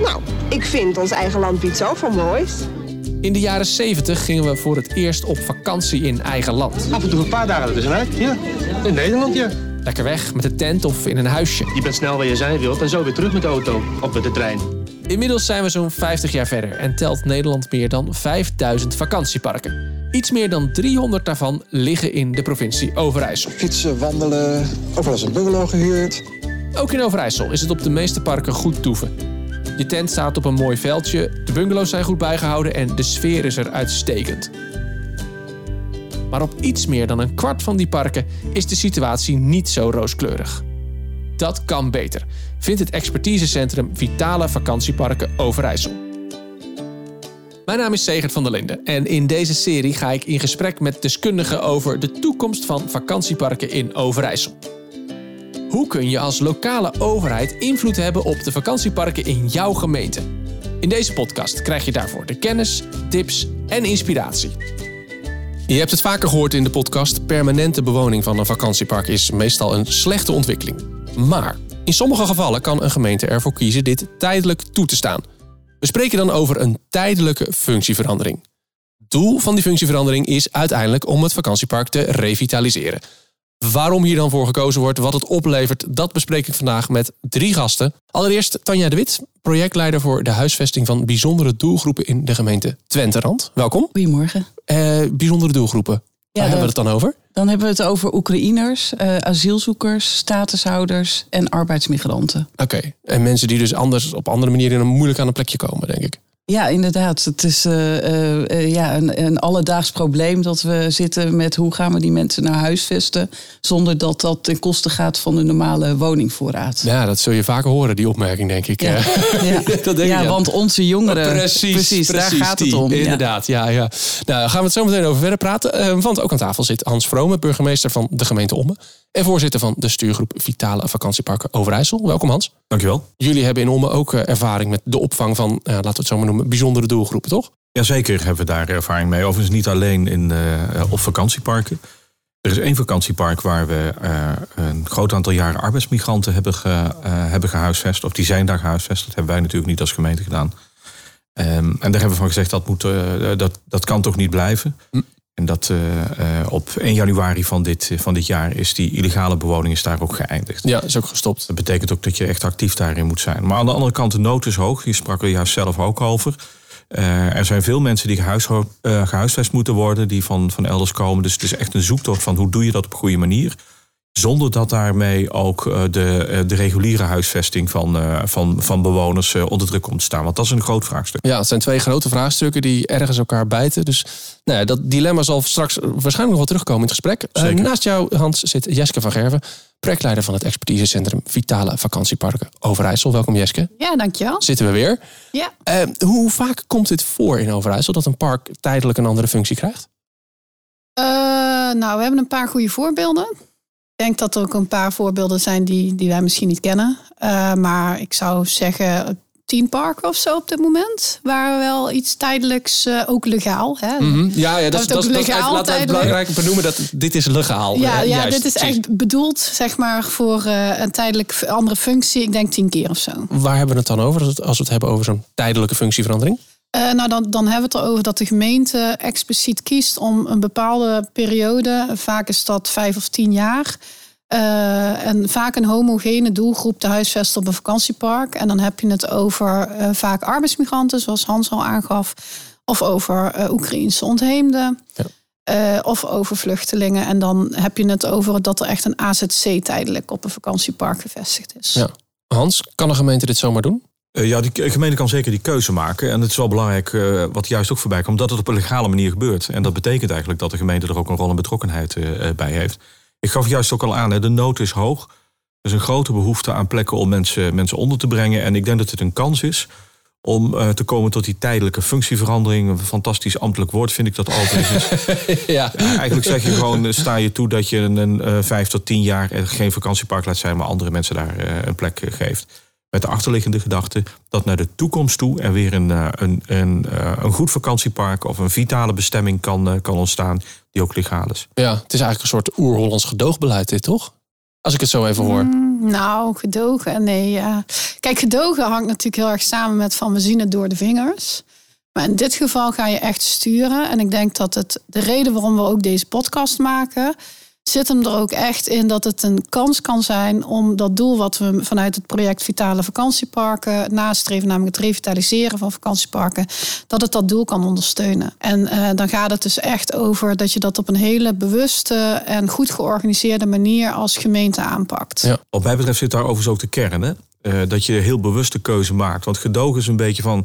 Nou, ik vind ons eigen land biedt zoveel moois. In de jaren 70 gingen we voor het eerst op vakantie in eigen land. Af en toe een paar dagen ertussenuit, ja. In Nederland, ja. Lekker weg met de tent of in een huisje. Je bent snel waar je zijn wilt en zo weer terug met de auto of met de trein. Inmiddels zijn we zo'n 50 jaar verder en telt Nederland meer dan 5000 vakantieparken. Iets meer dan 300 daarvan liggen in de provincie Overijssel. Fietsen, wandelen, overal is een bungalow gehuurd. Ook in Overijssel is het op de meeste parken goed toeven. Je tent staat op een mooi veldje, de bungalows zijn goed bijgehouden en de sfeer is er uitstekend. Maar op iets meer dan een kwart van die parken is de situatie niet zo rooskleurig. Dat kan beter, vindt het expertisecentrum Vitale Vakantieparken Overijssel. Mijn naam is Segert van der Linden en in deze serie ga ik in gesprek met deskundigen over de toekomst van vakantieparken in Overijssel. Hoe kun je als lokale overheid invloed hebben op de vakantieparken in jouw gemeente? In deze podcast krijg je daarvoor de kennis, tips en inspiratie. Je hebt het vaker gehoord in de podcast: permanente bewoning van een vakantiepark is meestal een slechte ontwikkeling. Maar in sommige gevallen kan een gemeente ervoor kiezen dit tijdelijk toe te staan. We spreken dan over een tijdelijke functieverandering. Doel van die functieverandering is uiteindelijk om het vakantiepark te revitaliseren. Waarom hier dan voor gekozen wordt, wat het oplevert, dat bespreek ik vandaag met drie gasten. Allereerst Tanja de Wit, projectleider voor de huisvesting van bijzondere doelgroepen in de gemeente Twenterand. Welkom. Goedemorgen. Eh, bijzondere doelgroepen. Waar Ja, hebben we het dan over? Dan hebben we het over Oekraïners, eh, asielzoekers, statushouders en arbeidsmigranten. Oké. En mensen die dus anders op andere manieren moeilijk aan een plekje komen, denk ik. Ja, inderdaad. Het is eh, eh, eh, ja, een, een alledaags probleem dat we zitten met hoe gaan we die mensen naar huis vesten. Zonder dat dat ten koste gaat van de normale woningvoorraad. Ja, dat zul je vaker horen, die opmerking, denk ik. Ja, ja. dat denk ja ik, ja. want onze jongeren. Precies, daar gaat het om. Inderdaad, ja. ja, Nou, daar gaan we het zo meteen over verder praten. Want ook aan tafel zit Hans Vrome, burgemeester van de gemeente Ommen. En voorzitter van de stuurgroep Vitale Vakantieparken Overijssel. Welkom Hans. Dankjewel. Jullie hebben in Ommen ook eh, ervaring met de opvang van, eh, laten we het zo maar noemen, bijzondere doelgroepen, toch? Jazeker hebben we daar ervaring mee. Overigens niet alleen in, eh, op vakantieparken. Er is één vakantiepark waar we een groot aantal jaren arbeidsmigranten hebben, ge, hebben gehuisvest. Of die zijn daar gehuisvest. Dat hebben wij natuurlijk niet als gemeente gedaan. Ehm, en daar hebben we van gezegd dat, moet, dat, dat kan toch niet blijven. En dat eh, eh, op 1 januari van dit, van dit jaar is die illegale bewoning is daar ook geëindigd. Ja, is ook gestopt. Dat betekent ook dat je echt actief daarin moet zijn. Maar aan de andere kant, de nood is hoog. Je sprak er juist zelf ook over. Eh, er zijn veel mensen die eh, gehuisvest moeten worden, die van, van elders komen. Dus het is echt een zoektocht van hoe doe je dat op een goede manier. Zonder dat daarmee ook eh, de, eh, de reguliere huisvesting van, eh, van, van bewoners onder druk komt te staan. Want dat is een groot vraagstuk. Ja, het zijn twee grote vraagstukken die ergens elkaar bijten. Dus nou ja, dat dilemma zal straks waarschijnlijk nog wel terugkomen in het gesprek. Zeker. naast jou, Hans, zit Jeske van Gerven, projectleider van het expertisecentrum Vitale Vakantieparken Overijssel. Welkom Jeske. Ja, dankjewel. Zitten we weer. Ja. Hoe vaak komt dit voor in Overijssel dat een park tijdelijk een andere functie krijgt? Eh, nou, we hebben een paar goede voorbeelden. Ik denk dat er ook een paar voorbeelden zijn die, die wij misschien niet kennen. Eh, maar ik zou zeggen tien parken of zo op dit moment. Waar wel iets tijdelijks, eh, ook legaal. Hè? Ja, ja dat, is- dat, is legaal laten we het belangrijk benoemen dat dit is legaal. Ja, ja juist, dit is precies. echt bedoeld zeg maar, voor eh, een tijdelijk andere functie. Ik denk tien keer of zo. Waar hebben we het dan over als we het hebben over zo'n tijdelijke functieverandering? Eh, nou, dan, dan hebben we het erover dat de gemeente expliciet kiest om een bepaalde periode, vaak is dat vijf of tien jaar, eh, en vaak een homogene doelgroep te huisvesten op een vakantiepark. En dan heb je het over eh, vaak arbeidsmigranten, zoals Hans al aangaf, of over eh Oekraïnse ontheemden. Ja. of over vluchtelingen. En dan heb je het over dat er echt een AZC tijdelijk op een vakantiepark gevestigd is. Ja. Hans, kan een gemeente dit zomaar doen? Eh, ja, die k- gemeente kan zeker die keuze maken. En het is wel belangrijk, eh, wat juist ook voorbij komt, dat het op een legale manier gebeurt. En dat betekent eigenlijk dat de gemeente er ook een rol en betrokkenheid eh, bij heeft. Ik gaf juist ook al aan, hè, de nood is hoog. Er is een grote behoefte aan plekken om mensen, mensen onder te brengen. En ik denk dat het een kans is om te komen tot die tijdelijke functieverandering. Een fantastisch ambtelijk woord vind ik dat overigens. ja. Ja, eigenlijk zeg je gewoon, sta je toe dat je een, een vijf tot tien jaar geen vakantiepark laat zijn, maar andere mensen daar een plek geeft. Met de achterliggende gedachte dat naar de toekomst toe er weer een, eh, een, een, eh, een goed vakantiepark of een vitale bestemming kan, eh, kan ontstaan die ook legaal is. Ja, het is eigenlijk een soort oer-Hollands gedoogbeleid dit, toch? Als ik het zo even hoor. Mm, Nou, gedogen, nee. Ja. Kijk, gedogen hangt natuurlijk heel erg samen met van we zien het door de vingers. Maar in dit geval ga je echt sturen. En ik denk dat het de reden waarom we ook deze podcast maken, zit hem er ook echt in dat het een kans kan zijn om dat doel wat we vanuit het project Vitale Vakantieparken nastreven, namelijk het revitaliseren van vakantieparken, dat het dat doel kan ondersteunen. En uh, dan gaat het dus echt over dat je dat op een hele bewuste en goed georganiseerde manier als gemeente aanpakt. Ja. Wat mij betreft zit daar overigens ook de kern, hè? Uh, dat je heel bewuste keuze maakt. Want gedogen is een beetje van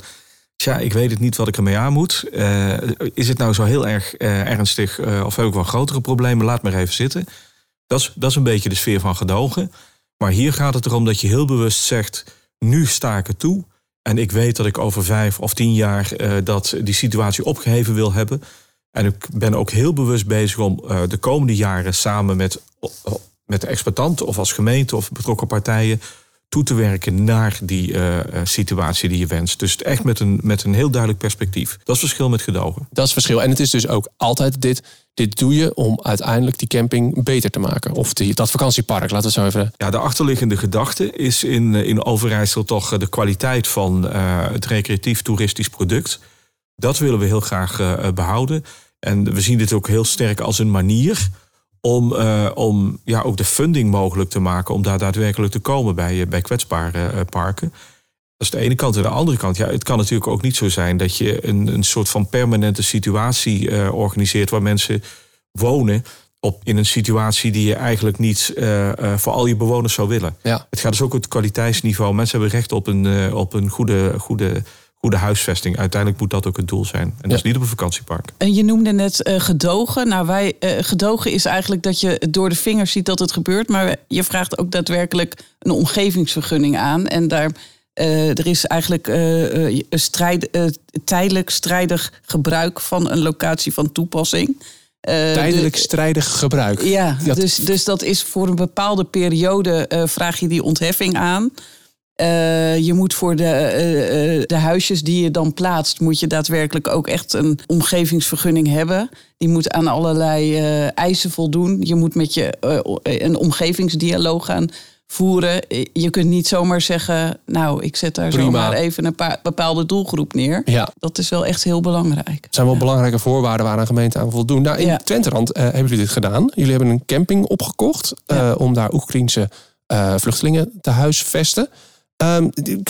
Tja, ik weet het niet wat ik ermee aan moet. Uh, is het nou zo heel erg uh, ernstig uh, of heb ik wel grotere problemen? Laat maar even zitten. Dat is, dat is een beetje de sfeer van gedogen. Maar hier gaat het erom dat je heel bewust zegt... nu sta ik er toe en ik weet dat ik over vijf of tien jaar... dat die situatie opgeheven wil hebben. En ik ben ook heel bewust bezig om de komende jaren... samen met, met de exploitant of als gemeente of betrokken partijen toe te werken naar die uh, situatie die je wenst. Dus echt met een, met een heel duidelijk perspectief. Dat is het verschil met gedogen. Dat is het verschil. En het is dus ook altijd dit. Dit doe je om uiteindelijk die camping beter te maken. Of die, dat vakantiepark, laten we zo even. Ja, de achterliggende gedachte is in, in Overijssel toch de kwaliteit van uh, het recreatief toeristisch product. Dat willen we heel graag uh, behouden. En we zien dit ook heel sterk als een manier om, uh, om ja, ook de funding mogelijk te maken om daar daadwerkelijk te komen bij, eh, bij kwetsbare uh, parken. Dat is de ene kant. En de andere kant, ja, het kan natuurlijk ook niet zo zijn dat je een, een soort van permanente situatie organiseert waar mensen wonen op, in een situatie die je eigenlijk niet voor al je bewoners zou willen. Ja. Het gaat dus ook het kwaliteitsniveau. Mensen hebben recht op een, op een goede, goede goede huisvesting. Uiteindelijk moet dat ook het doel zijn. En dat ja. is niet op een vakantiepark. En je noemde net uh, gedogen. Nou, wij, uh, gedogen is eigenlijk dat je door de vingers ziet dat het gebeurt. Maar je vraagt ook daadwerkelijk een omgevingsvergunning aan. En daar, uh, er is eigenlijk strijd, tijdelijk strijdig gebruik van een locatie van toepassing. Tijdelijk de, strijdig gebruik. Ja, dat... Dus, dus dat is voor een bepaalde periode vraag je die ontheffing aan. Uh, je moet voor de, uh, uh, de huisjes die je dan plaatst, moet je daadwerkelijk ook echt een omgevingsvergunning hebben. Die moet aan allerlei eisen voldoen. Je moet met je een omgevingsdialoog gaan voeren. Je kunt niet zomaar zeggen, nou, ik zet daar Prima. zomaar even een paar, bepaalde doelgroep neer. Ja. Dat is wel echt heel belangrijk. Het zijn wel ja. belangrijke voorwaarden waar een gemeente aan voldoen. Nou, in ja. Twenterand hebben jullie dit gedaan. Jullie hebben een camping opgekocht ja. om daar Oekraïense vluchtelingen te huisvesten. Um,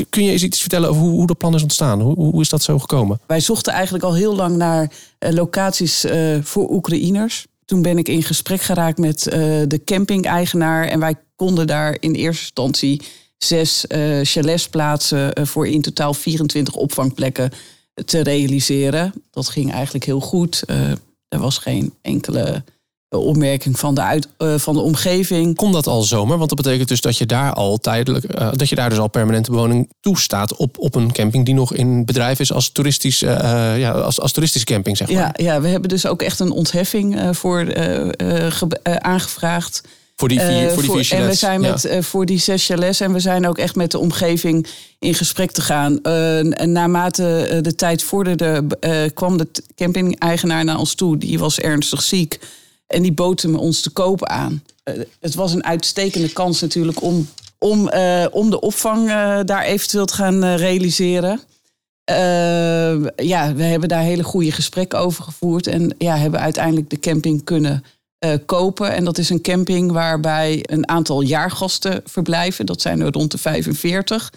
kun je eens iets vertellen over hoe, hoe dat plan is ontstaan? Hoe, hoe, is dat zo gekomen? Wij zochten eigenlijk al heel lang naar uh, locaties uh, voor Oekraïners. Toen ben ik in gesprek geraakt met uh, de camping-eigenaar. En wij konden daar in eerste instantie zes chalets plaatsen voor in totaal 24 opvangplekken te realiseren. Dat ging eigenlijk heel goed. er was geen enkele opmerking van de, uit, uh, van de omgeving. Komt dat al zomer? Want dat betekent dus dat je daar al tijdelijk, uh, dat je daar dus al permanente bewoning toestaat op, op een camping die nog in bedrijf is als toeristisch, uh, ja, als, als toeristische camping, zeg maar. Ja, ja, we hebben dus ook echt een ontheffing voor aangevraagd. Voor die vier, voor die vier chalets. En we zijn met, ja. voor die zes chalets. En we zijn ook echt met de omgeving in gesprek te gaan. naarmate de tijd vorderde, kwam de camping-eigenaar naar ons toe. Die was ernstig ziek. En die boten ons te koop aan. Uh, het was een uitstekende kans natuurlijk om, om, uh, om de opvang uh, daar eventueel te gaan realiseren. ja, we hebben daar hele goede gesprekken over gevoerd. En ja, hebben uiteindelijk de camping kunnen kopen. En dat is een camping waarbij een aantal jaargasten verblijven. Dat zijn er rond de 45.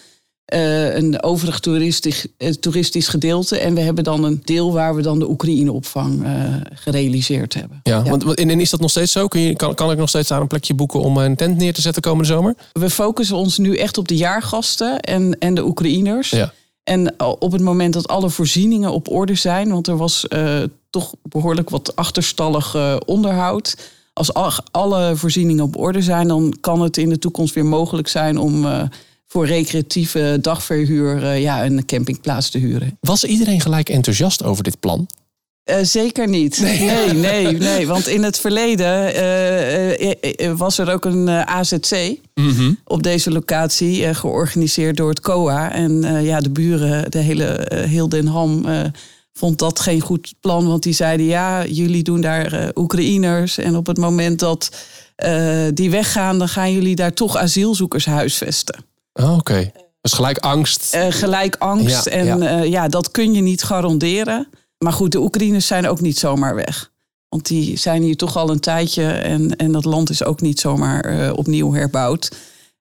Uh, een overig toeristisch, uh, toeristisch gedeelte. En we hebben dan een deel waar we dan de Oekraïne-opvang uh, gerealiseerd hebben. Ja, ja. Want, en is dat nog steeds zo? Kun je, kan, kan ik nog steeds daar een plekje boeken om een tent neer te zetten komende zomer? We focussen ons nu echt op de jaargasten en, en de Oekraïners. Ja. En op het moment dat alle voorzieningen op orde zijn... want er was toch behoorlijk wat achterstallig onderhoud... als alle voorzieningen op orde zijn... dan kan het in de toekomst weer mogelijk zijn om voor recreatieve dagverhuur uh, ja, een campingplaats te huren. Was iedereen gelijk enthousiast over dit plan? Uh, zeker niet. Nee. nee, nee, nee. Want in het verleden uh, was er ook een AZC mm -hmm. op deze locatie, georganiseerd door het COA. En ja, de buren, de hele heel Den Ham, vond dat geen goed plan. Want die zeiden, ja, jullie doen daar Oekraïners. En op het moment dat eh, die weggaan, dan gaan jullie daar toch asielzoekers huisvesten. Oh, Oké. Dus gelijk angst. Eh, gelijk angst. Ja, en ja. ja. ja, dat kun je niet garanderen. Maar goed, de Oekraïners zijn ook niet zomaar weg. Want die zijn hier toch al een tijdje en, en dat land is ook niet zomaar eh, opnieuw herbouwd.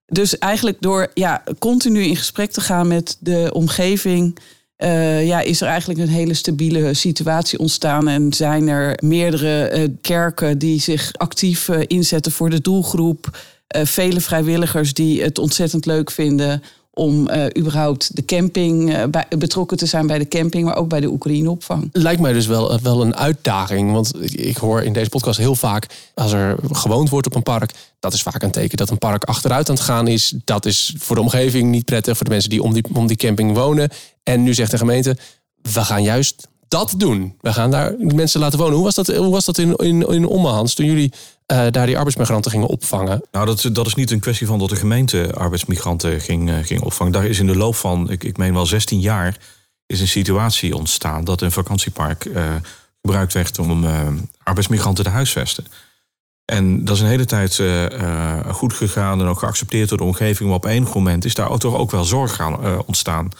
Dus eigenlijk door ja, continu in gesprek te gaan met de omgeving, eh, ja, is er eigenlijk een hele stabiele situatie ontstaan. En zijn er meerdere eh, kerken die zich actief eh, inzetten voor de doelgroep. Eh, vele vrijwilligers die het ontzettend leuk vinden om eh, überhaupt de camping eh, bij, betrokken te zijn bij de camping, maar ook bij de Oekraïne-opvang. Lijkt mij dus wel, wel een uitdaging. Want ik hoor in deze podcast heel vaak... als er gewoond wordt op een park... dat is vaak een teken dat een park achteruit aan het gaan is. Dat is voor de omgeving niet prettig. Voor de mensen die om die, om die camping wonen. En nu zegt de gemeente... we gaan juist dat doen. We gaan daar mensen laten wonen. Hoe was dat, hoe was dat in, in, in Ommehans toen jullie eh, daar die arbeidsmigranten gingen opvangen? Nou, dat, dat is niet een kwestie van dat de gemeente arbeidsmigranten ging, eh, ging opvangen. Daar is in de loop van, ik, ik meen wel 16 jaar, is een situatie ontstaan dat een vakantiepark eh, gebruikt werd om arbeidsmigranten te huisvesten. En dat is een hele tijd goed gegaan en ook geaccepteerd door de omgeving. Maar op enig moment is daar toch ook wel zorg gaan eh, ontstaan.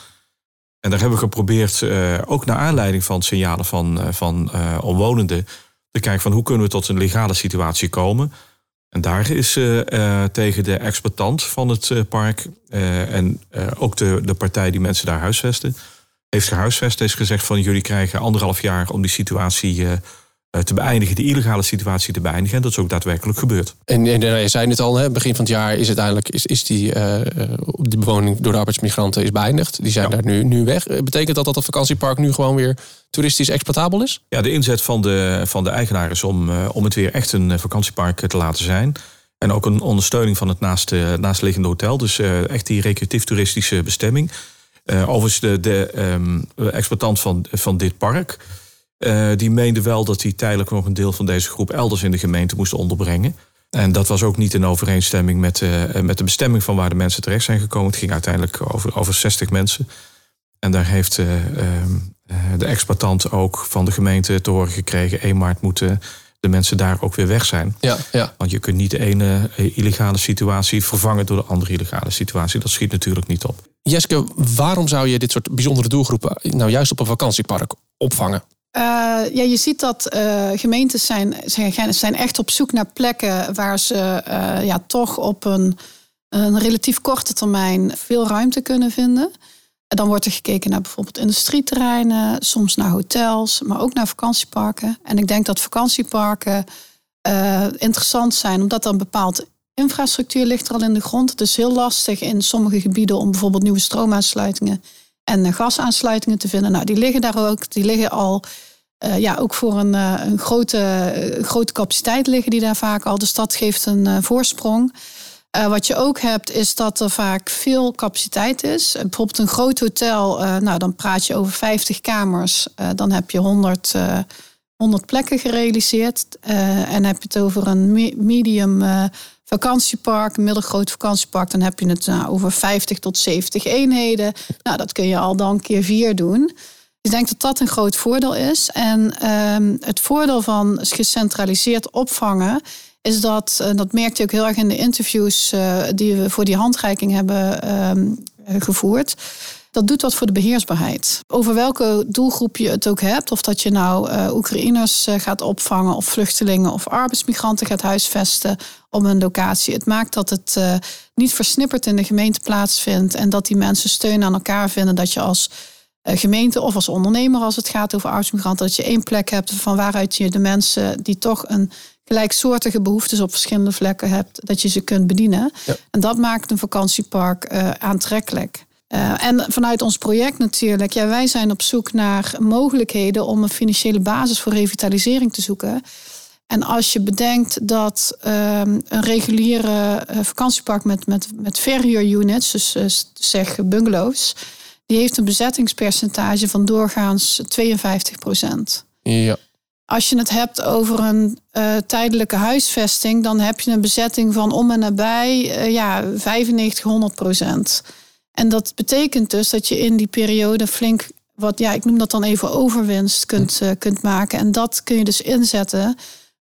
En daar hebben we geprobeerd, eh, ook naar aanleiding van signalen van, eh, van eh, omwonenden, te kijken van hoe kunnen we tot een legale situatie komen. En daar is eh, tegen de exploitant van het park en ook de, de partij die mensen daar huisvesten, heeft gehuisvest, heeft gezegd van jullie krijgen anderhalf jaar om die situatie te beëindigen, de illegale situatie te beëindigen. En dat is ook daadwerkelijk gebeurd. En, en eh, je zei het al, hè, begin van het jaar is uiteindelijk is, is die, eh, eh, die bewoning door de arbeidsmigranten is beëindigd. Die zijn Ja. daar nu, nu weg. Eh, Betekent dat dat het vakantiepark nu gewoon weer toeristisch exploitabel is? Ja, de inzet van de, van de eigenaar is om, eh, om het weer echt een eh, vakantiepark te laten zijn. En ook een ondersteuning van het naast, eh, naastliggende hotel. Dus eh, echt die recreatief toeristische bestemming. Eh, overigens, de, de ehm, exploitant van, van dit park... eh, die meende wel dat hij tijdelijk nog een deel van deze groep... elders in de gemeente moest onderbrengen. En dat was ook niet in overeenstemming met, eh, met de bestemming... van waar de mensen terecht zijn gekomen. Het ging uiteindelijk over, over 60 mensen. En daar heeft eh, ehm, eh, de exploitant ook van de gemeente te horen gekregen... 1 maart moeten de mensen daar ook weer weg zijn. Ja, ja. Want je kunt niet de ene eh, illegale situatie vervangen door de andere illegale situatie. Dat schiet natuurlijk niet op. Jeske, waarom zou je dit soort bijzondere doelgroepen nou juist op een vakantiepark opvangen? Eh, ja, je ziet dat eh, gemeentes zijn, zijn, echt op zoek naar plekken waar ze eh, ja, toch op een, een relatief korte termijn veel ruimte kunnen vinden. En dan wordt er gekeken naar bijvoorbeeld industrieterreinen, soms naar hotels, maar ook naar vakantieparken. En ik denk dat vakantieparken interessant zijn, omdat een bepaald infrastructuur ligt er al in de grond. Het is heel lastig in sommige gebieden om bijvoorbeeld nieuwe stroomaansluitingen en gasaansluitingen te vinden. Nou, die liggen daar ook. Die liggen al eh, ja, ook voor een, eh, een grote, eh, grote capaciteit liggen die daar vaak al. Dus dat geeft een voorsprong. Wat je ook hebt, is dat er vaak veel capaciteit is. Bijvoorbeeld een groot hotel, nou, dan praat je over 50 kamers. Dan heb je 100, eh 100 plekken gerealiseerd. En heb je het over een me- medium vakantiepark, een middelgroot vakantiepark, dan heb je het nou, over 50 tot 70 eenheden. Nou, dat kun je al dan keer vier doen. Ik denk dat dat een groot voordeel is. En ehm, het voordeel van gecentraliseerd opvangen is dat, en dat merkte je ook heel erg in de interviews eh, die we voor die handreiking hebben ehm, gevoerd. Dat doet wat voor de beheersbaarheid. Over welke doelgroep je het ook hebt. Of dat je nou eh, Oekraïners gaat opvangen, of vluchtelingen of arbeidsmigranten gaat huisvesten op een locatie. Het maakt dat het eh, niet versnipperd in de gemeente plaatsvindt. En dat die mensen steun aan elkaar vinden. Dat je als eh, gemeente of als ondernemer, als het gaat over arbeidsmigranten, dat je één plek hebt van waaruit je de mensen die toch een gelijksoortige behoeftes op verschillende vlekken hebt, dat je ze kunt bedienen. Ja. En dat maakt een vakantiepark eh, aantrekkelijk. En vanuit ons project natuurlijk, ja, wij zijn op zoek naar mogelijkheden om een financiële basis voor revitalisering te zoeken. En als je bedenkt dat ehm, een reguliere eh, vakantiepark met, met, met verhuurunits, dus eh, zeg bungalows, die heeft een bezettingspercentage van doorgaans 52 procent. Ja. Als je het hebt over een eh, tijdelijke huisvesting, dan heb je een bezetting van om en nabij eh, ja, 95, 100 procent. En dat betekent dus dat je in die periode flink, wat ja, ik noem dat dan even overwinst kunt, kunt maken. En dat kun je dus inzetten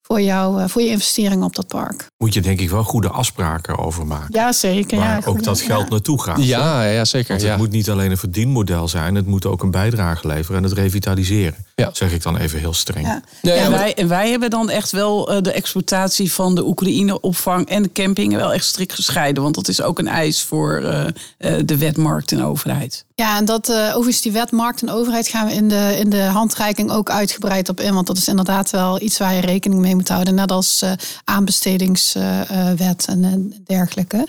voor, jou, eh, voor je investering op dat park. Moet je denk ik wel goede afspraken over maken. Ja, zeker. Waar ja, ook dat geld ja. naartoe gaat. Ja, ja zeker. Want Ja. het moet niet alleen een verdienmodel zijn, het moet ook een bijdrage leveren en het revitaliseren. Ja. Zeg ik dan even heel streng. Ja. En, wij, en wij hebben dan echt wel eh, de exploitatie van de Oekraïne-opvang en de camping wel echt strikt gescheiden. Want dat is ook een eis voor eh, eh, de wet, markt en overheid. Ja, en dat eh, overigens die wet markt en overheid gaan we in de, in de handreiking ook uitgebreid op in. Want dat is inderdaad wel iets waar je rekening mee moet houden. Net als eh, aanbestedingswet en, en dergelijke.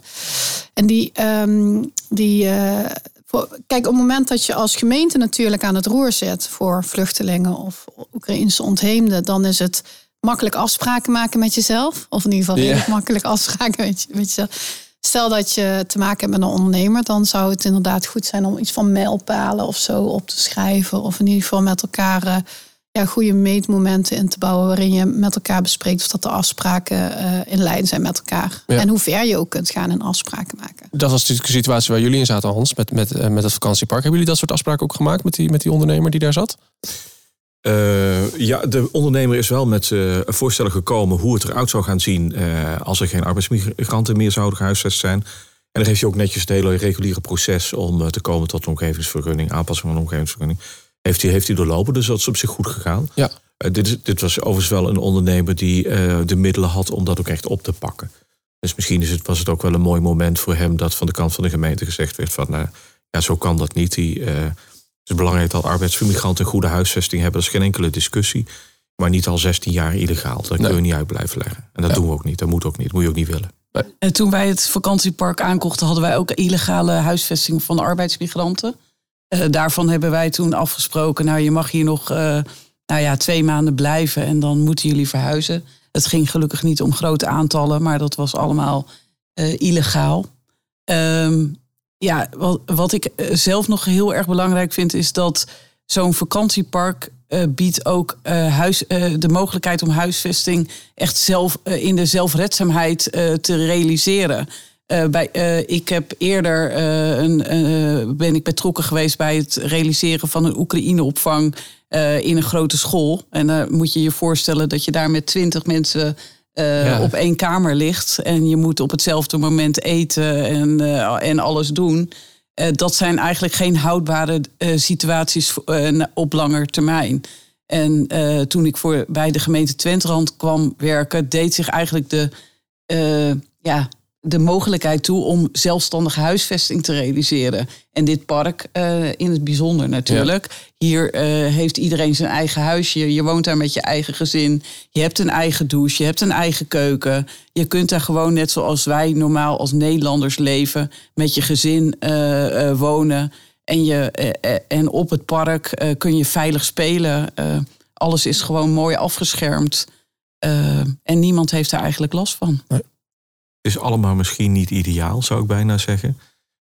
En die, ehm, die eh, voor, kijk, op het moment dat je als gemeente natuurlijk aan het roer zit voor vluchtelingen of Oekraïnse ontheemden, dan is het makkelijk afspraken maken met jezelf. Of in ieder geval redelijk makkelijk afspraken met, je, met jezelf. Stel dat je te maken hebt met een ondernemer, dan zou het inderdaad goed zijn om iets van mijlpalen of zo op te schrijven. Of in ieder geval met elkaar eh, ja, goede meetmomenten in te bouwen waarin je met elkaar bespreekt of dat de afspraken eh, in lijn zijn met elkaar. Ja. En hoe ver je ook kunt gaan in afspraken maken. Dat was natuurlijk de situatie waar jullie in zaten, Hans, met, met, eh, met het vakantiepark. Hebben jullie dat soort afspraken ook gemaakt met die, met die ondernemer die daar zat? Eh, ja, de ondernemer is wel met eh, voorstellen gekomen hoe het eruit zou gaan zien eh, als er geen arbeidsmigranten meer zouden gehuisvest zijn. En dan heeft hij ook netjes het hele reguliere proces om te komen tot een omgevingsvergunning, aanpassing van een omgevingsvergunning. Heeft hij, heeft hij doorlopen, dus dat is op zich goed gegaan. Ja. Eh, dit, is, dit was overigens wel een ondernemer die eh, de middelen had om dat ook echt op te pakken. Dus misschien is het, was het ook wel een mooi moment voor hem dat van de kant van de gemeente gezegd werd van, eh, ja, zo kan dat niet. Die, eh, het is belangrijk dat arbeidsmigranten een goede huisvesting hebben. Dat is geen enkele discussie. Maar niet al 16 jaar illegaal. Dat Nee. kun je niet uit blijven leggen. En dat Ja. doen we ook niet. Dat moet ook niet. Dat moet je ook niet willen. En toen wij het vakantiepark aankochten, hadden wij ook illegale huisvesting van arbeidsmigranten. Eh, daarvan hebben wij toen afgesproken, nou je mag hier nog eh, nou ja, twee maanden blijven en dan moeten jullie verhuizen. Het ging gelukkig niet om grote aantallen, maar dat was allemaal eh, illegaal. Ehm, ja, wat, wat ik zelf nog heel erg belangrijk vind, is dat zo'n vakantiepark eh, biedt ook huis, de mogelijkheid om huisvesting echt zelf in de zelfredzaamheid te realiseren. Eh, bij, eh, ik heb eerder eh, een, ben ik betrokken geweest bij het realiseren van een Oekraïne-opvang in een grote school. En dan moet je je voorstellen dat je daar met twintig mensen Ja. op één kamer ligt. En je moet op hetzelfde moment eten en, en alles doen. Dat zijn eigenlijk geen houdbare situaties op langer termijn. En toen ik voor, bij de gemeente Twenterand kwam werken, deed zich eigenlijk de, ja, de mogelijkheid toe om zelfstandige huisvesting te realiseren. En dit park eh, in het bijzonder natuurlijk. Hier eh, heeft iedereen zijn eigen huisje. Je woont daar met je eigen gezin. Je hebt een eigen douche. Je hebt een eigen keuken. Je kunt daar gewoon net zoals wij normaal als Nederlanders leven. Met je gezin eh, wonen. En, je, en op het park kun je veilig spelen. Alles is gewoon mooi afgeschermd. En niemand heeft daar eigenlijk last van. Is allemaal misschien niet ideaal, zou ik bijna zeggen.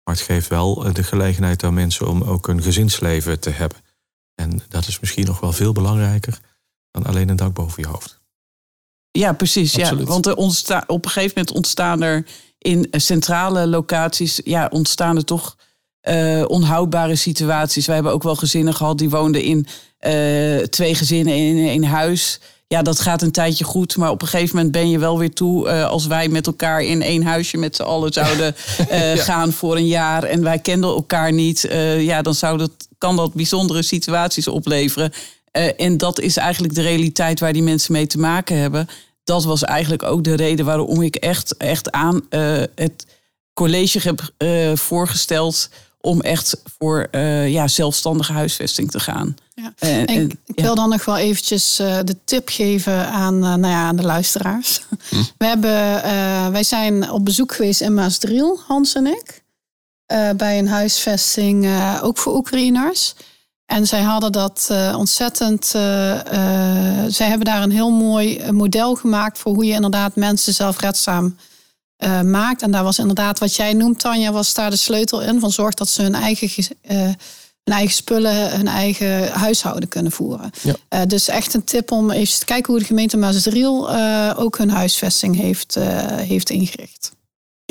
Maar het geeft wel eh, de gelegenheid aan mensen om ook een gezinsleven te hebben. En dat is misschien nog wel veel belangrijker dan alleen een dak boven je hoofd. Ja, precies. Ja. Absoluut. Want er ontsta op een gegeven moment ontstaan er in centrale locaties, ja, ontstaan er toch eh, onhoudbare situaties. Wij hebben ook wel gezinnen gehad die woonden in eh, twee gezinnen in één huis. Ja, dat gaat een tijdje goed, maar op een gegeven moment ben je wel weer toe. eh, als wij met elkaar in één huisje met z'n allen zouden eh, gaan voor een jaar en wij kenden elkaar niet, eh, ja, dan zou dat, kan dat bijzondere situaties opleveren. En dat is eigenlijk de realiteit waar die mensen mee te maken hebben. Dat was eigenlijk ook de reden waarom ik echt, echt aan het college heb voorgesteld om echt voor eh, ja, zelfstandige huisvesting te gaan. Ja. En- En ik, ja. wil dan nog wel eventjes eh, de tip geven aan, eh, nou ja, aan de luisteraars. We hebben, eh, wij zijn op bezoek geweest in Maasdriel, Hans en ik. eh, bij een huisvesting, eh, ook voor Oekraïners. En zij hadden dat eh, ontzettend. eh, eh, zij hebben daar een heel mooi eh, model gemaakt voor hoe je inderdaad mensen zelfredzaam eh, maakt. En daar was inderdaad wat jij noemt, Tanja, was daar de sleutel in. Van zorg dat ze hun eigen, ge- eh, hun eigen spullen, hun eigen huishouden kunnen voeren. Ja. Eh, dus echt een tip om even te kijken hoe de gemeente Maasdriel ook hun huisvesting heeft, heeft ingericht.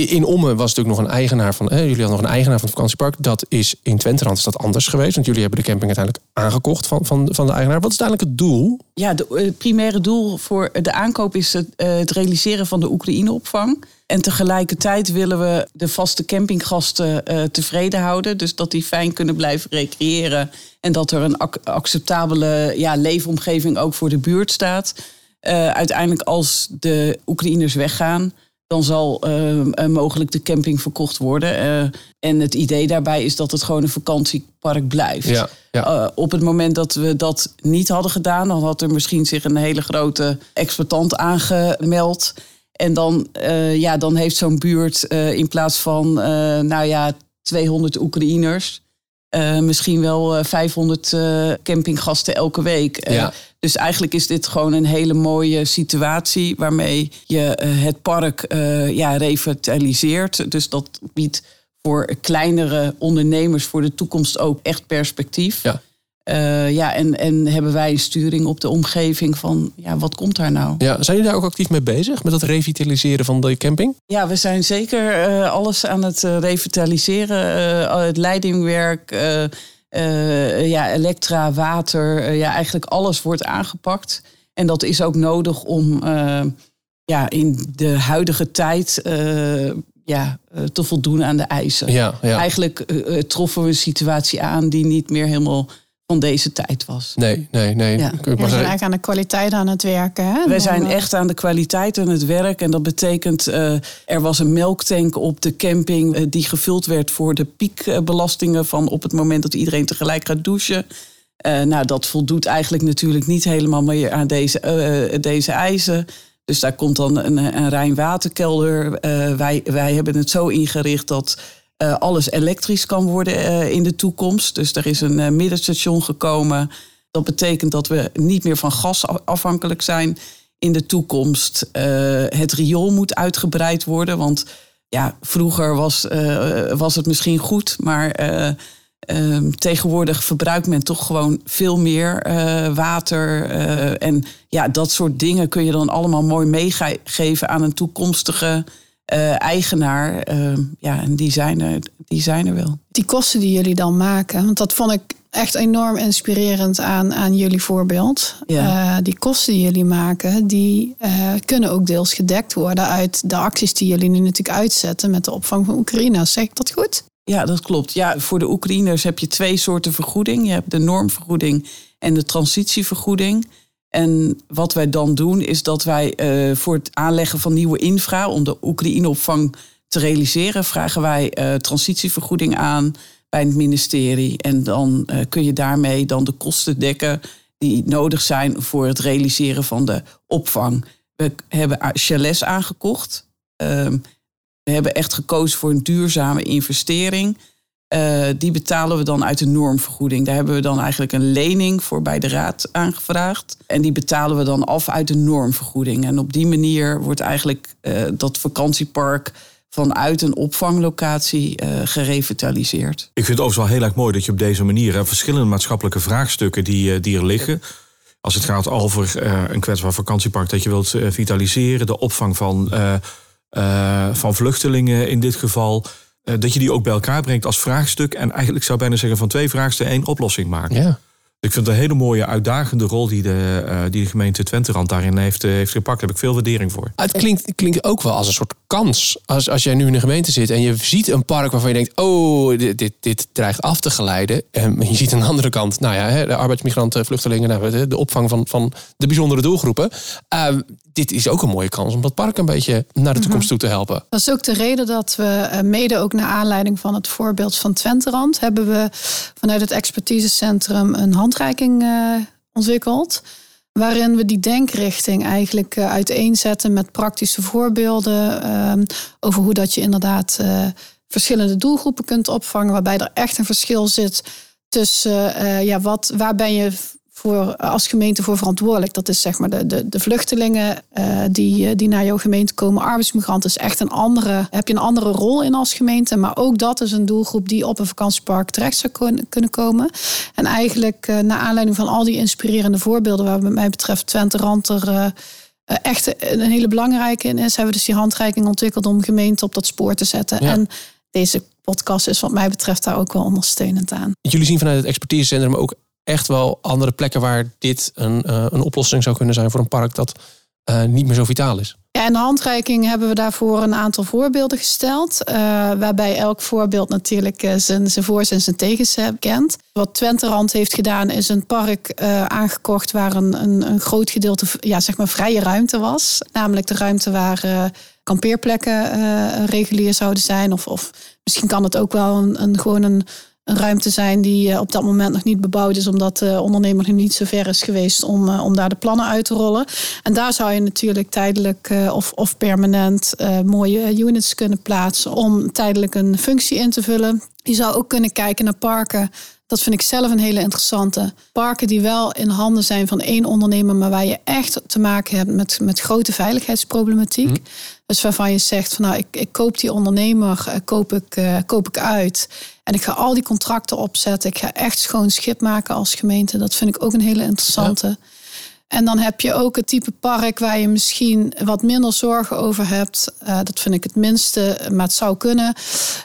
In Ommen was natuurlijk nog een eigenaar van. Jullie hadden nog een eigenaar van het vakantiepark. Dat is in Twenterand is dat anders geweest. Want jullie hebben de camping uiteindelijk aangekocht van, van, van de eigenaar. Wat is uiteindelijk het doel? Ja, eh, het primaire doel voor de aankoop is het, eh, het realiseren van de Oekraïne-opvang. En tegelijkertijd willen we de vaste campinggasten eh, tevreden houden. Dus dat die fijn kunnen blijven recreëren. En dat er een ac- acceptabele ja, leefomgeving ook voor de buurt staat. Eh, uiteindelijk als de Oekraïners weggaan, dan zal eh, eh, mogelijk de camping verkocht worden. Eh, en het idee daarbij is dat het gewoon een vakantiepark blijft. Ja, ja. Eh, op het moment dat we dat niet hadden gedaan, dan had er misschien zich een hele grote exploitant aangemeld. En dan, ja, dan heeft zo'n buurt in plaats van, nou ja, 200 Oekraïners. misschien wel eh, 500 eh, campinggasten elke week. Ja. Dus eigenlijk is dit gewoon een hele mooie situatie waarmee je eh, het park eh, ja, revitaliseert. Dus dat biedt voor kleinere ondernemers voor de toekomst ook echt perspectief. Ja. Eh, ja, en, en hebben wij een sturing op de omgeving van, ja, wat komt daar nou? Ja, zijn jullie daar ook actief mee bezig? Met dat revitaliseren van de camping? Ja, we zijn zeker alles aan het revitaliseren. het leidingwerk, eh, ja, elektra, water. eh, ja, eigenlijk alles wordt aangepakt. En dat is ook nodig om eh, ja, in de huidige tijd ja, te voldoen aan de eisen. Ja, ja. Eigenlijk troffen we een situatie aan die niet meer helemaal van deze tijd was. Nee, nee, nee. Ja. Ik We zijn eigenlijk aan de kwaliteit aan het werken. Hè? Wij zijn echt aan de kwaliteit en het werk. En dat betekent, eh, er was een melktank op de camping eh, die gevuld werd voor de piekbelastingen van op het moment dat iedereen tegelijk gaat douchen. Eh, nou, dat voldoet eigenlijk natuurlijk niet helemaal meer aan deze, eh, deze eisen. Dus daar komt dan een, een rein waterkelder. Eh, wij, wij hebben het zo ingericht dat alles elektrisch kan worden eh, in de toekomst. Dus er is een eh, middenstation gekomen. Dat betekent dat we niet meer van gas af- afhankelijk zijn in de toekomst. Eh, het riool moet uitgebreid worden. Want ja, vroeger was, eh, was het misschien goed, maar eh, ehm, tegenwoordig verbruikt men toch gewoon veel meer eh, water. eh, en ja, dat soort dingen kun je dan allemaal mooi meegeven aan een toekomstige eh, eigenaar. Ehm, ja, en die zijn, er, die zijn er wel. die kosten die jullie dan maken. Want dat vond ik echt enorm inspirerend aan, aan jullie voorbeeld. Ja. Eh, die kosten die jullie maken, die eh, kunnen ook deels gedekt worden uit de acties die jullie nu natuurlijk uitzetten met de opvang van Oekraïne. Zeg ik dat goed? Ja, dat klopt. Ja, voor de Oekraïners heb je twee soorten vergoeding. Je hebt de normvergoeding en de transitievergoeding. En wat wij dan doen, is dat wij eh, voor het aanleggen van nieuwe infra, om de Oekraïne-opvang te realiseren, vragen wij eh, transitievergoeding aan bij het ministerie. En dan eh, kun je daarmee dan de kosten dekken die nodig zijn voor het realiseren van de opvang. We hebben chalets aangekocht. Ehm, we hebben echt gekozen voor een duurzame investering. Eh, die betalen we dan uit de normvergoeding. Daar hebben we dan eigenlijk een lening voor bij de raad aangevraagd. En die betalen we dan af uit de normvergoeding. En op die manier wordt eigenlijk eh, dat vakantiepark vanuit een opvanglocatie eh, gerevitaliseerd. Ik vind het overigens wel heel erg mooi dat je op deze manier verschillende maatschappelijke vraagstukken die, die er liggen. Als het gaat over een kwetsbaar vakantiepark dat je wilt vitaliseren, de opvang van, van vluchtelingen in dit geval. Eh, dat je die ook bij elkaar brengt als vraagstuk. En eigenlijk zou ik bijna zeggen van twee vraagstukken één oplossing maken. Ja. Ik vind het een hele mooie uitdagende rol die de, eh, die de gemeente Twenterand daarin heeft, eh, heeft gepakt. Daar heb ik veel waardering voor. Het klinkt, klinkt ook wel als een soort kans. Als, als jij nu in de gemeente zit en je ziet een park waarvan je denkt: oh, dit, dit, dit dreigt af te glijden. En je ziet aan de andere kant, nou ja, hè, de arbeidsmigranten, vluchtelingen, nou, de, de opvang van, van de bijzondere doelgroepen. Ehm, dit is ook een mooie kans om dat park een beetje naar de toekomst toe te helpen. Dat is ook de reden dat we eh, mede ook naar aanleiding van het voorbeeld van Twenterand hebben we vanuit het expertisecentrum een handreiking eh, ontwikkeld. Waarin we die denkrichting eigenlijk eh, uiteenzetten met praktische voorbeelden ehm, over hoe dat je inderdaad eh, verschillende doelgroepen kunt opvangen, waarbij er echt een verschil zit tussen ja, wat, waar ben je voor, als gemeente voor verantwoordelijk. Dat is zeg maar de, de, de vluchtelingen eh, die, eh, die naar jouw gemeente komen. Arbeidsmigranten is echt een andere, heb je een andere rol in als gemeente. Maar ook dat is een doelgroep die op een vakantiepark terecht zou kun- kunnen komen. En eigenlijk eh, naar aanleiding van al die inspirerende voorbeelden, waar wat mij betreft Twente Rand er eh, eh, echt een hele belangrijke in is, hebben we dus die handreiking ontwikkeld om gemeenten op dat spoor te zetten. Ja. En deze podcast is wat mij betreft daar ook wel ondersteunend aan. Jullie zien vanuit het expertisecentrum ook echt wel andere plekken waar dit een, eh, een oplossing zou kunnen zijn voor een park dat eh, niet meer zo vitaal is. Ja, in de handreiking hebben we daarvoor een aantal voorbeelden gesteld. eh, waarbij elk voorbeeld natuurlijk zijn, zijn voor's en zijn tegens kent. Wat Twenterand heeft gedaan is een park eh, aangekocht waar een, een, een groot gedeelte ja, zeg maar vrije ruimte was. Namelijk de ruimte waar kampeerplekken regulier zouden zijn. Of, of misschien kan het ook wel een, een, gewoon een, een ruimte zijn die eh, op dat moment nog niet bebouwd is, omdat de ondernemer nog niet zo ver is geweest om, eh, om daar de plannen uit te rollen. En daar zou je natuurlijk tijdelijk eh, of, of permanent mooie units kunnen plaatsen om tijdelijk een functie in te vullen. Je zou ook kunnen kijken naar parken. Dat vind ik zelf een hele interessante. Parken die wel in handen zijn van één ondernemer, maar waar je echt te maken hebt met, met grote veiligheidsproblematiek. Dus waarvan je zegt van nou, ik, ik koop die ondernemer, eh, koop ik, eh, koop ik uit. En ik ga al die contracten opzetten. Ik ga echt schoon schip maken als gemeente. Dat vind ik ook een hele interessante. En dan heb je ook het type park waar je misschien wat minder zorgen over hebt. Eh, dat vind ik het minste, maar het zou kunnen.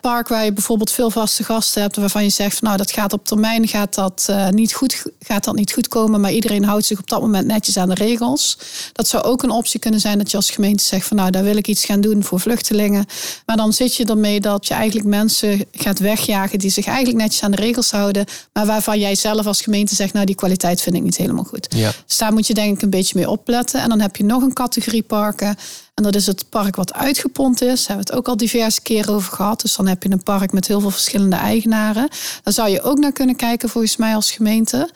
Park waar je bijvoorbeeld veel vaste gasten hebt, waarvan je zegt, van, nou dat gaat op termijn gaat dat, eh, niet goed, gaat dat niet goed komen, maar iedereen houdt zich op dat moment netjes aan de regels. Dat zou ook een optie kunnen zijn dat je als gemeente zegt van nou daar wil ik iets gaan doen voor vluchtelingen. Maar dan zit je ermee dat je eigenlijk mensen gaat wegjagen die zich eigenlijk netjes aan de regels houden, maar waarvan jij zelf als gemeente zegt nou die kwaliteit vind ik niet helemaal goed. Ja. Dus daar moet je denk ik een beetje mee opletten. En dan heb je nog een categorie parken. En dat is het park wat uitgepont is. Daar hebben we het ook al diverse keren over gehad. Dus dan heb je een park met heel veel verschillende eigenaren. Daar zou je ook naar kunnen kijken volgens mij als gemeente.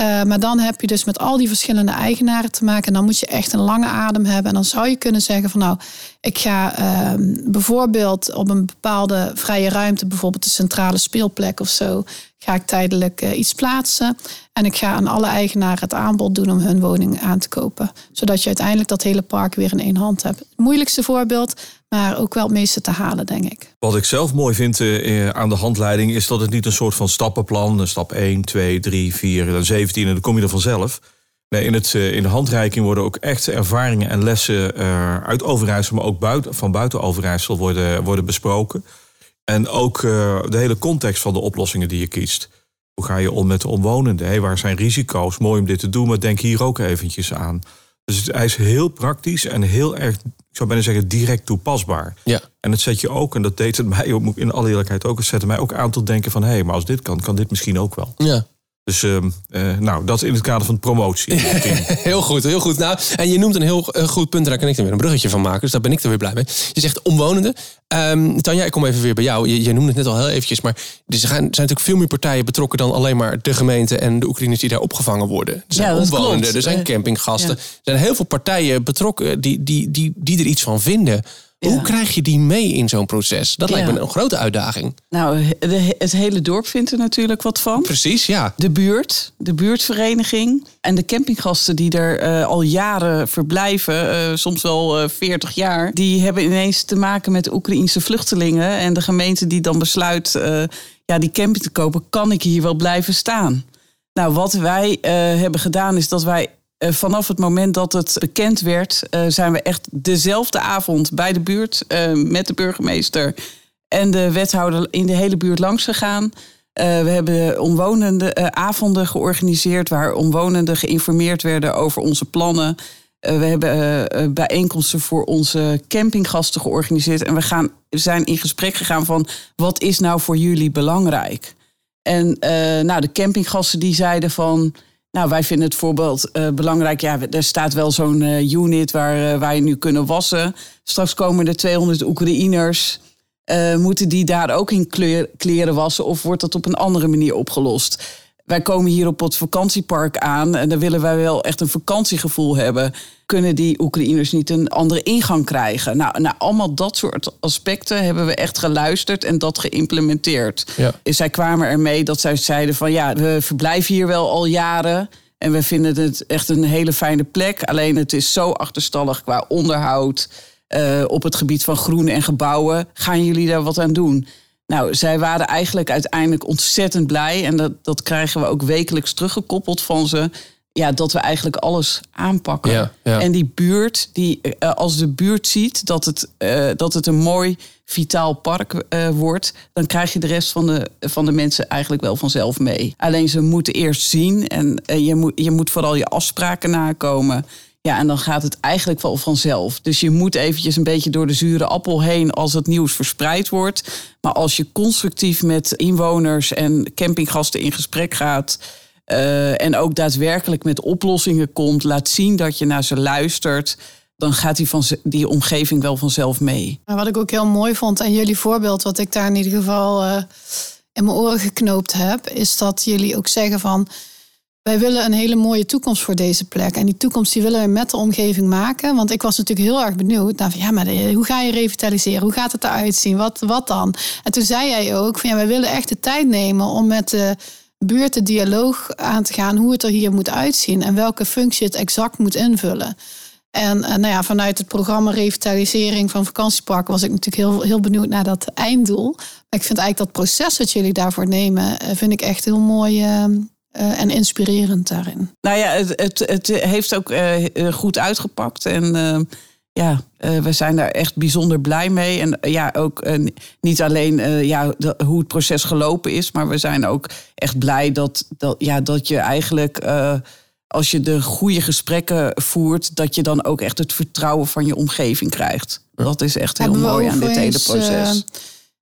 Uh, maar dan heb je dus met al die verschillende eigenaren te maken. En dan moet je echt een lange adem hebben. En dan zou je kunnen zeggen van nou, ik ga uh, bijvoorbeeld op een bepaalde vrije ruimte, bijvoorbeeld de centrale speelplek of zo, ga ik tijdelijk uh, iets plaatsen. En ik ga aan alle eigenaren het aanbod doen om hun woning aan te kopen. Zodat je uiteindelijk dat hele park weer in één hand hebt. Het moeilijkste voorbeeld, maar ook wel het meeste te halen, denk ik. Wat ik zelf mooi vind uh, aan de handleiding is dat het niet een soort van stappenplan, stap 1, 2, 3, 4, dan 17 en dan kom je er vanzelf. Nee, in, het, uh, in de handreiking worden ook echt ervaringen en lessen uit Overijssel, maar ook buiten, van buiten Overijssel worden, worden besproken. En ook de hele context van de oplossingen die je kiest. Hoe ga je om met de omwonenden? Hey, waar zijn risico's? Mooi om dit te doen, maar denk hier ook eventjes aan. Dus hij is heel praktisch en heel erg, ik zou bijna zeggen, direct toepasbaar. Ja. En het zet je ook, en dat deed het mij in alle eerlijkheid ook, het zette mij ook aan tot denken van hé, hey, maar als dit kan, kan dit misschien ook wel. Ja. Dus uh, uh, nou, dat in het kader van promotie. heel goed, heel goed. Nou, en je noemt een heel uh, goed punt, daar kan ik dan weer een bruggetje van maken. Dus daar ben ik er weer blij mee. Je zegt omwonenden. Um, Tanja, ik kom even weer bij jou. Je, je noemde het net al heel eventjes, maar er zijn, zijn natuurlijk veel meer partijen betrokken dan alleen maar de gemeente en de Oekraïners die daar opgevangen worden. Er zijn ja, omwonenden, klopt. er zijn campinggasten. Ja. Er zijn heel veel partijen betrokken die, die, die, die er iets van vinden. Ja. Hoe krijg je die mee in zo'n proces? Dat lijkt me een grote uitdaging. Nou, de, het hele dorp vindt er natuurlijk wat van. Precies, ja. De buurt, de buurtvereniging en de campinggasten die er uh, al jaren verblijven, uh, soms wel uh, 40 jaar, die hebben ineens te maken met Oekraïnse vluchtelingen. En de gemeente die dan besluit eh, ja, die camping te kopen, kan ik hier wel blijven staan? Nou, wat wij eh, hebben gedaan is dat wij vanaf het moment dat het bekend werd, uh, zijn we echt dezelfde avond bij de buurt uh, met de burgemeester en de wethouder in de hele buurt langs gegaan. we hebben omwonende avonden georganiseerd waar omwonenden geïnformeerd werden over onze plannen. we hebben bijeenkomsten voor onze campinggasten georganiseerd en we, gaan, zijn in gesprek gegaan van wat is nou voor jullie belangrijk? En nou, de campinggasten die zeiden van. Nou, wij vinden het voorbeeld uh, belangrijk. Ja, er staat wel zo'n uh, unit waar uh, wij nu kunnen wassen. Straks komen er 200 Oekraïners. moeten die daar ook in kleur, kleren wassen? Of wordt dat op een andere manier opgelost? Wij komen hier op het vakantiepark aan. En dan willen wij wel echt een vakantiegevoel hebben. Kunnen die Oekraïners niet een andere ingang krijgen? Nou, naar allemaal dat soort aspecten hebben we echt geluisterd en dat geïmplementeerd. Ja. Zij kwamen ermee dat zij zeiden van ja, we verblijven hier wel al jaren. En we vinden het echt een hele fijne plek. Alleen het is zo achterstallig qua onderhoud. Uh, op het gebied van groen en gebouwen. Gaan jullie daar wat aan doen? Nou, zij waren eigenlijk uiteindelijk ontzettend blij. En dat, dat krijgen we ook wekelijks teruggekoppeld van ze. ja, dat we eigenlijk alles aanpakken. Ja, ja. En die buurt, die, eh, als de buurt ziet dat het, eh, dat het een mooi, vitaal park eh, wordt, dan krijg je de rest van de, van de mensen eigenlijk wel vanzelf mee. Alleen ze moeten eerst zien en je, moet, je moet vooral je afspraken nakomen. Ja, en dan gaat het eigenlijk wel vanzelf. Dus je moet eventjes een beetje door de zure appel heen als het nieuws verspreid wordt. Maar als je constructief met inwoners en campinggasten in gesprek gaat. eh, en ook daadwerkelijk met oplossingen komt, laat zien dat je naar ze luistert. Dan gaat die, van, die omgeving wel vanzelf mee. Wat ik ook heel mooi vond aan jullie voorbeeld, wat ik daar in ieder geval eh, in mijn oren geknoopt heb, is dat jullie ook zeggen van wij willen een hele mooie toekomst voor deze plek. En die toekomst die willen we met de omgeving maken. Want ik was natuurlijk heel erg benieuwd van, ja, maar de- hoe ga je revitaliseren? Hoe gaat het eruit zien? Wat, wat dan? En toen zei jij ook van ja, wij willen echt de tijd nemen om met de buurt de dialoog aan te gaan hoe het er hier moet uitzien en welke functie het exact moet invullen. En, eh, nou ja, vanuit het programma Revitalisering van vakantieparken was ik natuurlijk heel, heel benieuwd naar dat einddoel. Maar ik vind eigenlijk dat proces dat jullie daarvoor nemen, eh, vind ik echt heel mooi eh, en inspirerend daarin. Nou ja, het, het, het heeft ook eh, eh, goed uitgepakt. En eh, ja, eh, we zijn daar echt bijzonder blij mee. En ja, ook niet alleen eh, ja, de- hoe het proces gelopen is, maar we zijn ook echt blij dat, dat, ja, dat je eigenlijk. eh, als je de goede gesprekken voert, dat je dan ook echt het vertrouwen van je omgeving krijgt. Dat is echt heel Hebben mooi aan dit hele proces.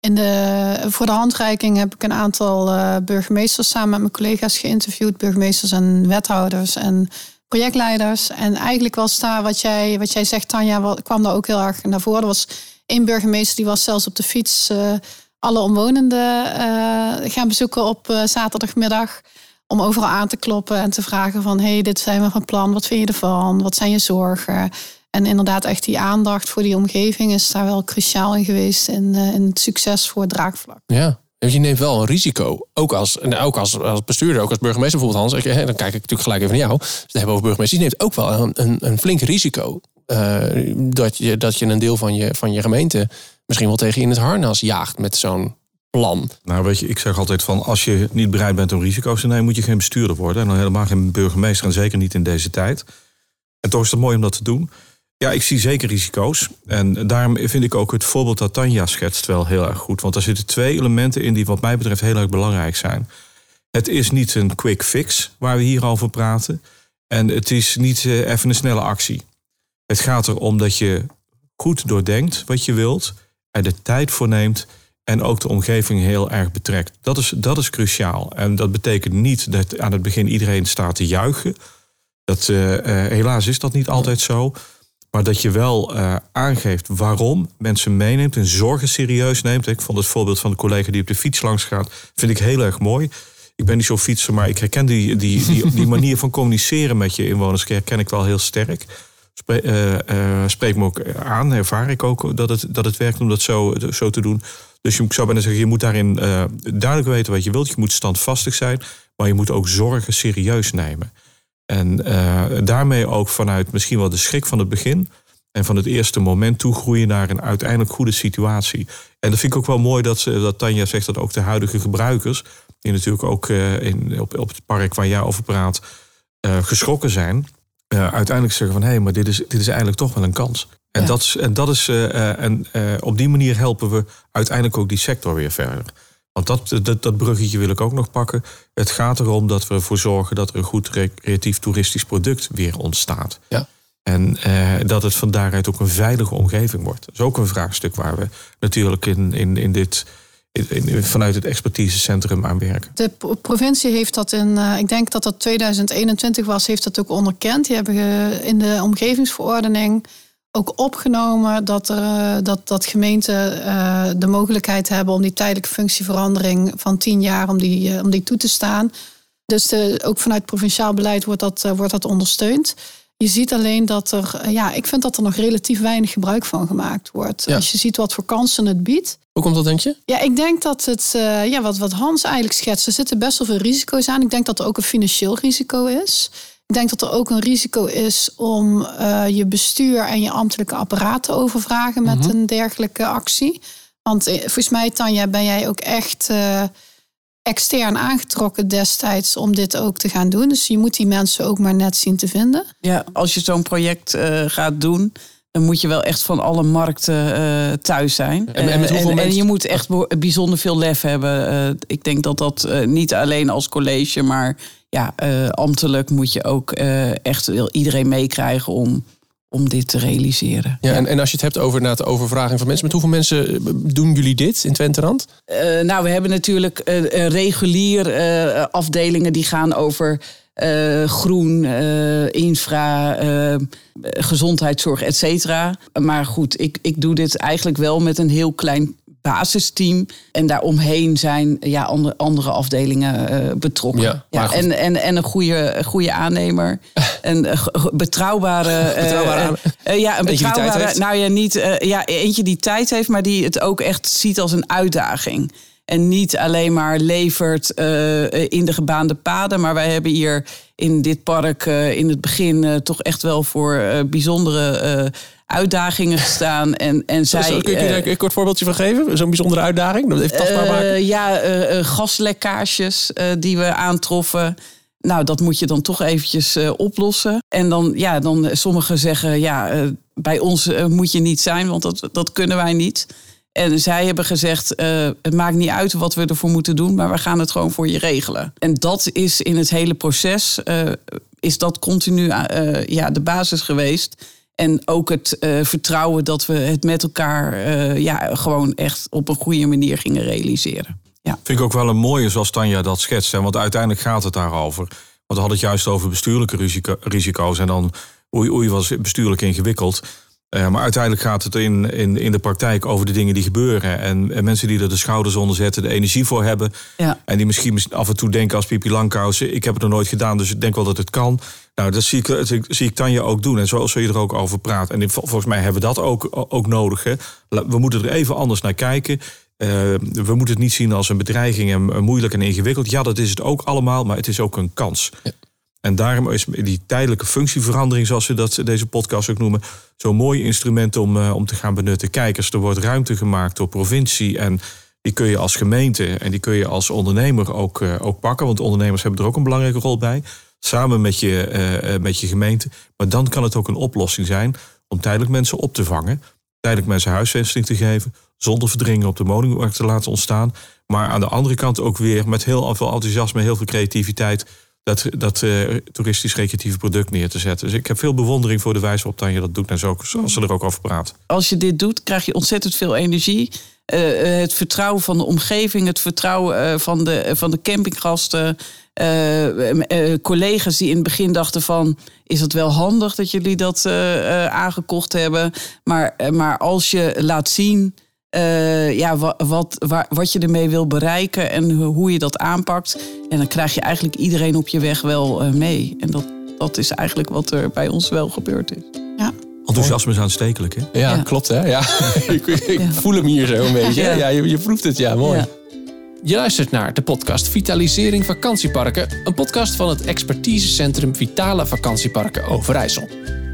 In de, voor de handreiking heb ik een aantal eh, burgemeesters samen met mijn collega's geïnterviewd. Burgemeesters en wethouders en projectleiders. En eigenlijk was daar wat jij, wat jij zegt, Tanja, kwam daar ook heel erg naar voren. Er was één burgemeester die was zelfs op de fiets eh, alle omwonenden eh, gaan bezoeken op zaterdagmiddag. Om overal aan te kloppen en te vragen van... hey, dit zijn we van plan, wat vind je ervan? Wat zijn je zorgen? En inderdaad, echt die aandacht voor die omgeving is daar wel cruciaal in geweest. In, eh, in het succes voor het draagvlak. Ja. Want je neemt wel een risico. Ook als, en ook als, als bestuurder, ook als burgemeester bijvoorbeeld, Hans. Ik, hè, dan kijk ik natuurlijk gelijk even naar jou. Dus we hebben over burgemeester. Je neemt ook wel een, een, een flink risico. eh, dat, je, dat je een deel van je, van je gemeente misschien wel tegen je in het harnas jaagt met zo'n plan. Nou, weet je, ik zeg altijd van als je niet bereid bent om risico's te nemen, moet je geen bestuurder worden. En dan helemaal geen burgemeester en zeker niet in deze tijd. En toch is het mooi om dat te doen. Ja, ik zie zeker risico's. En daarom vind ik ook het voorbeeld dat Tanja schetst wel heel erg goed. Want er zitten twee elementen in die wat mij betreft heel erg belangrijk zijn. Het is niet een quick fix waar we hier over praten. En het is niet eh, even een snelle actie. Het gaat erom dat je goed doordenkt wat je wilt. Er de tijd voor neemt. En ook de omgeving heel erg betrekt. Dat is, dat is cruciaal. En dat betekent niet dat aan het begin iedereen staat te juichen. Dat, eh, eh, helaas is dat niet altijd zo. Maar dat je wel eh, aangeeft waarom mensen meeneemt en zorgen serieus neemt. Ik vond het voorbeeld van de collega die op de fiets langs gaat, vind ik heel erg mooi. Ik ben niet zo'n fietser, maar ik herken die, die, die, die manier van communiceren met je inwoners, herken ik wel heel sterk. Eh, eh, spreekt me ook aan, ervaar ik ook dat het, dat het werkt om dat zo, zo te doen. Dus je, ik zou bijna zeggen, je moet daarin duidelijk weten wat je wilt. Je moet standvastig zijn, maar je moet ook zorgen serieus nemen. En eh, daarmee ook vanuit misschien wel de schrik van het begin en van het eerste moment toegroeien naar een uiteindelijk goede situatie. En dat vind ik ook wel mooi dat, ze, dat Tanja zegt dat ook de huidige gebruikers, die natuurlijk ook eh, in, op, op het park waar jij over praat, eh, geschrokken zijn, uiteindelijk zeggen van hé, hey, maar dit is, dit is eigenlijk toch wel een kans. En, Ja. dat is, en, dat is, en op die manier helpen we uiteindelijk ook die sector weer verder. Want dat, dat, dat bruggetje wil ik ook nog pakken. Het gaat erom dat we ervoor zorgen dat er een goed recreatief toeristisch product weer ontstaat. Ja. En eh, dat het van daaruit ook een veilige omgeving wordt. Dat is ook een vraagstuk waar we natuurlijk in, in, in dit, in, in- vanuit het expertisecentrum aan werken. De pro- provincie heeft dat in, eh, ik denk dat dat 2021 was, heeft dat ook onderkend. Die hebben in de omgevingsverordening ook opgenomen dat, er, eh, dat, dat gemeenten eh, de mogelijkheid hebben om die tijdelijke functieverandering van 10 jaar om die, eh, om die toe te staan. Dus de, ook vanuit provinciaal beleid wordt dat, wordt dat ondersteund. Je ziet alleen dat er, ja, ik vind dat er nog relatief weinig gebruik van gemaakt wordt. Ja. Als je ziet wat voor kansen het biedt. Hoe komt dat, denk je? Ja, ik denk dat het, ja, wat, wat Hans eigenlijk schetst, er zitten best wel veel risico's aan. Ik denk dat er ook een financieel risico is. Ik denk dat er ook een risico is om eh, je bestuur en je ambtelijke apparaat te overvragen met een dergelijke actie. Want eh, volgens mij, Tanja, ben jij ook echt eh, extern aangetrokken destijds om dit ook te gaan doen. Dus je moet die mensen ook maar net zien te vinden. Ja, als je zo'n project uh, gaat doen, dan moet je wel echt van alle markten uh, thuis zijn. En, en, en, en, je moet echt bijzonder veel lef hebben. Uh, ik denk dat dat niet alleen als college, maar ja, ambtelijk moet je ook echt iedereen meekrijgen om om dit te realiseren. Ja, En, en als je het hebt over na de overvraging van mensen, met hoeveel mensen doen jullie dit in Twenterand? Nou, we hebben natuurlijk regulier afdelingen die gaan over groen, infra, gezondheidszorg, et cetera. Maar goed, ik, ik doe dit eigenlijk wel met een heel klein basisteam. En daaromheen zijn ja, andere, andere afdelingen betrokken. Ja, ja en, en, en een goede, goede aannemer. een betrouwbare. betrouwbare ja, een betrouwbare. Nou ja, niet. ja, eentje die tijd heeft, maar die het ook echt ziet als een uitdaging. En niet alleen maar levert in de gebaande paden. Maar wij hebben hier in dit park in het begin toch echt wel voor bijzondere uitdagingen gestaan. En, en zij, Kun je daar een kort voorbeeldje van geven? Zo'n bijzondere uitdaging? Dat even tastbaar maken. ja, gaslekkages die we aantroffen. Nou, dat moet je dan toch eventjes oplossen. En dan, ja, dan sommigen zeggen, ja, bij ons moet je niet zijn, want dat, dat kunnen wij niet. En zij hebben gezegd: het maakt niet uit wat we ervoor moeten doen, maar we gaan het gewoon voor je regelen. En dat is in het hele proces, is dat continu ja, de basis geweest. En ook het vertrouwen dat we het met elkaar ja, gewoon echt op een goede manier gingen realiseren. Ja. Vind ik ook wel een mooie zoals Tanja dat schetst. Hè? Want uiteindelijk gaat het daarover. Want we hadden het juist over bestuurlijke risico, risico's. En dan oei, oei was bestuurlijk ingewikkeld. Uh, maar uiteindelijk gaat het in, in, in de praktijk over de dingen die gebeuren. En, en mensen die er de schouders onder zetten, de energie voor hebben. Ja. En die misschien af en toe denken als Pipi Langkous... ik heb het nog nooit gedaan, dus ik denk wel dat het kan. Nou, dat zie ik, dat zie ik Tanja ook doen. En zoals je er ook over praat. En volgens mij hebben we dat ook, ook nodig. Hè. We moeten er even anders naar kijken. Uh, we moeten het niet zien als een bedreiging en moeilijk en ingewikkeld. Ja, dat is het ook allemaal, maar het is ook een kans. Ja. En daarom is die tijdelijke functieverandering, zoals we dat deze podcast ook noemen, zo'n mooi instrument om, uh, om te gaan benutten. Kijkers, er wordt ruimte gemaakt door provincie en die kun je als gemeente en die kun je als ondernemer ook, uh, ook pakken, want ondernemers hebben er ook een belangrijke rol bij samen met je, uh, met je gemeente. Maar dan kan het ook een oplossing zijn om tijdelijk mensen op te vangen. Tijdelijk mensen huisvesting te geven. Zonder verdringen op de woningmarkt te laten ontstaan. Maar aan de andere kant ook weer met heel veel enthousiasme, heel veel creativiteit. Dat, dat uh, toeristisch-recreatieve product neer te zetten. Dus ik heb veel bewondering voor de wijze waarop Tanja dat doet. En zo, zoals ze er ook over praat. Als je dit doet, krijg je ontzettend veel energie. Uh, het vertrouwen van de omgeving, het vertrouwen van, de, van de campinggasten. Collega's die in het begin dachten van... is het wel handig dat jullie dat aangekocht hebben? Maar, maar als je laat zien ja, wat, wat, wat je ermee wil bereiken... en hoe je dat aanpakt... En dan krijg je eigenlijk iedereen op je weg wel mee. En dat, dat is eigenlijk wat er bij ons wel gebeurd is. Ja. Enthousiasme is aanstekelijk, hè? Ja, ja. klopt, hè? Ja. ik, ik ja. voel hem hier zo een beetje. Ja, ja je, je proeft het, ja, mooi. Je luistert naar de podcast Vitalisering Vakantieparken, een podcast van het expertisecentrum Vitale Vakantieparken Overijssel.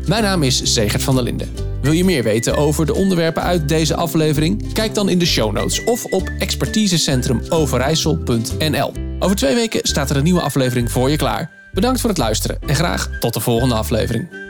Mijn naam is Zegert van der Linden. Wil je meer weten over de onderwerpen uit deze aflevering? Kijk dan in de show notes of op expertisecentrumoverijssel.nl. Over twee weken staat er een nieuwe aflevering voor je klaar. Bedankt voor het luisteren en graag tot de volgende aflevering.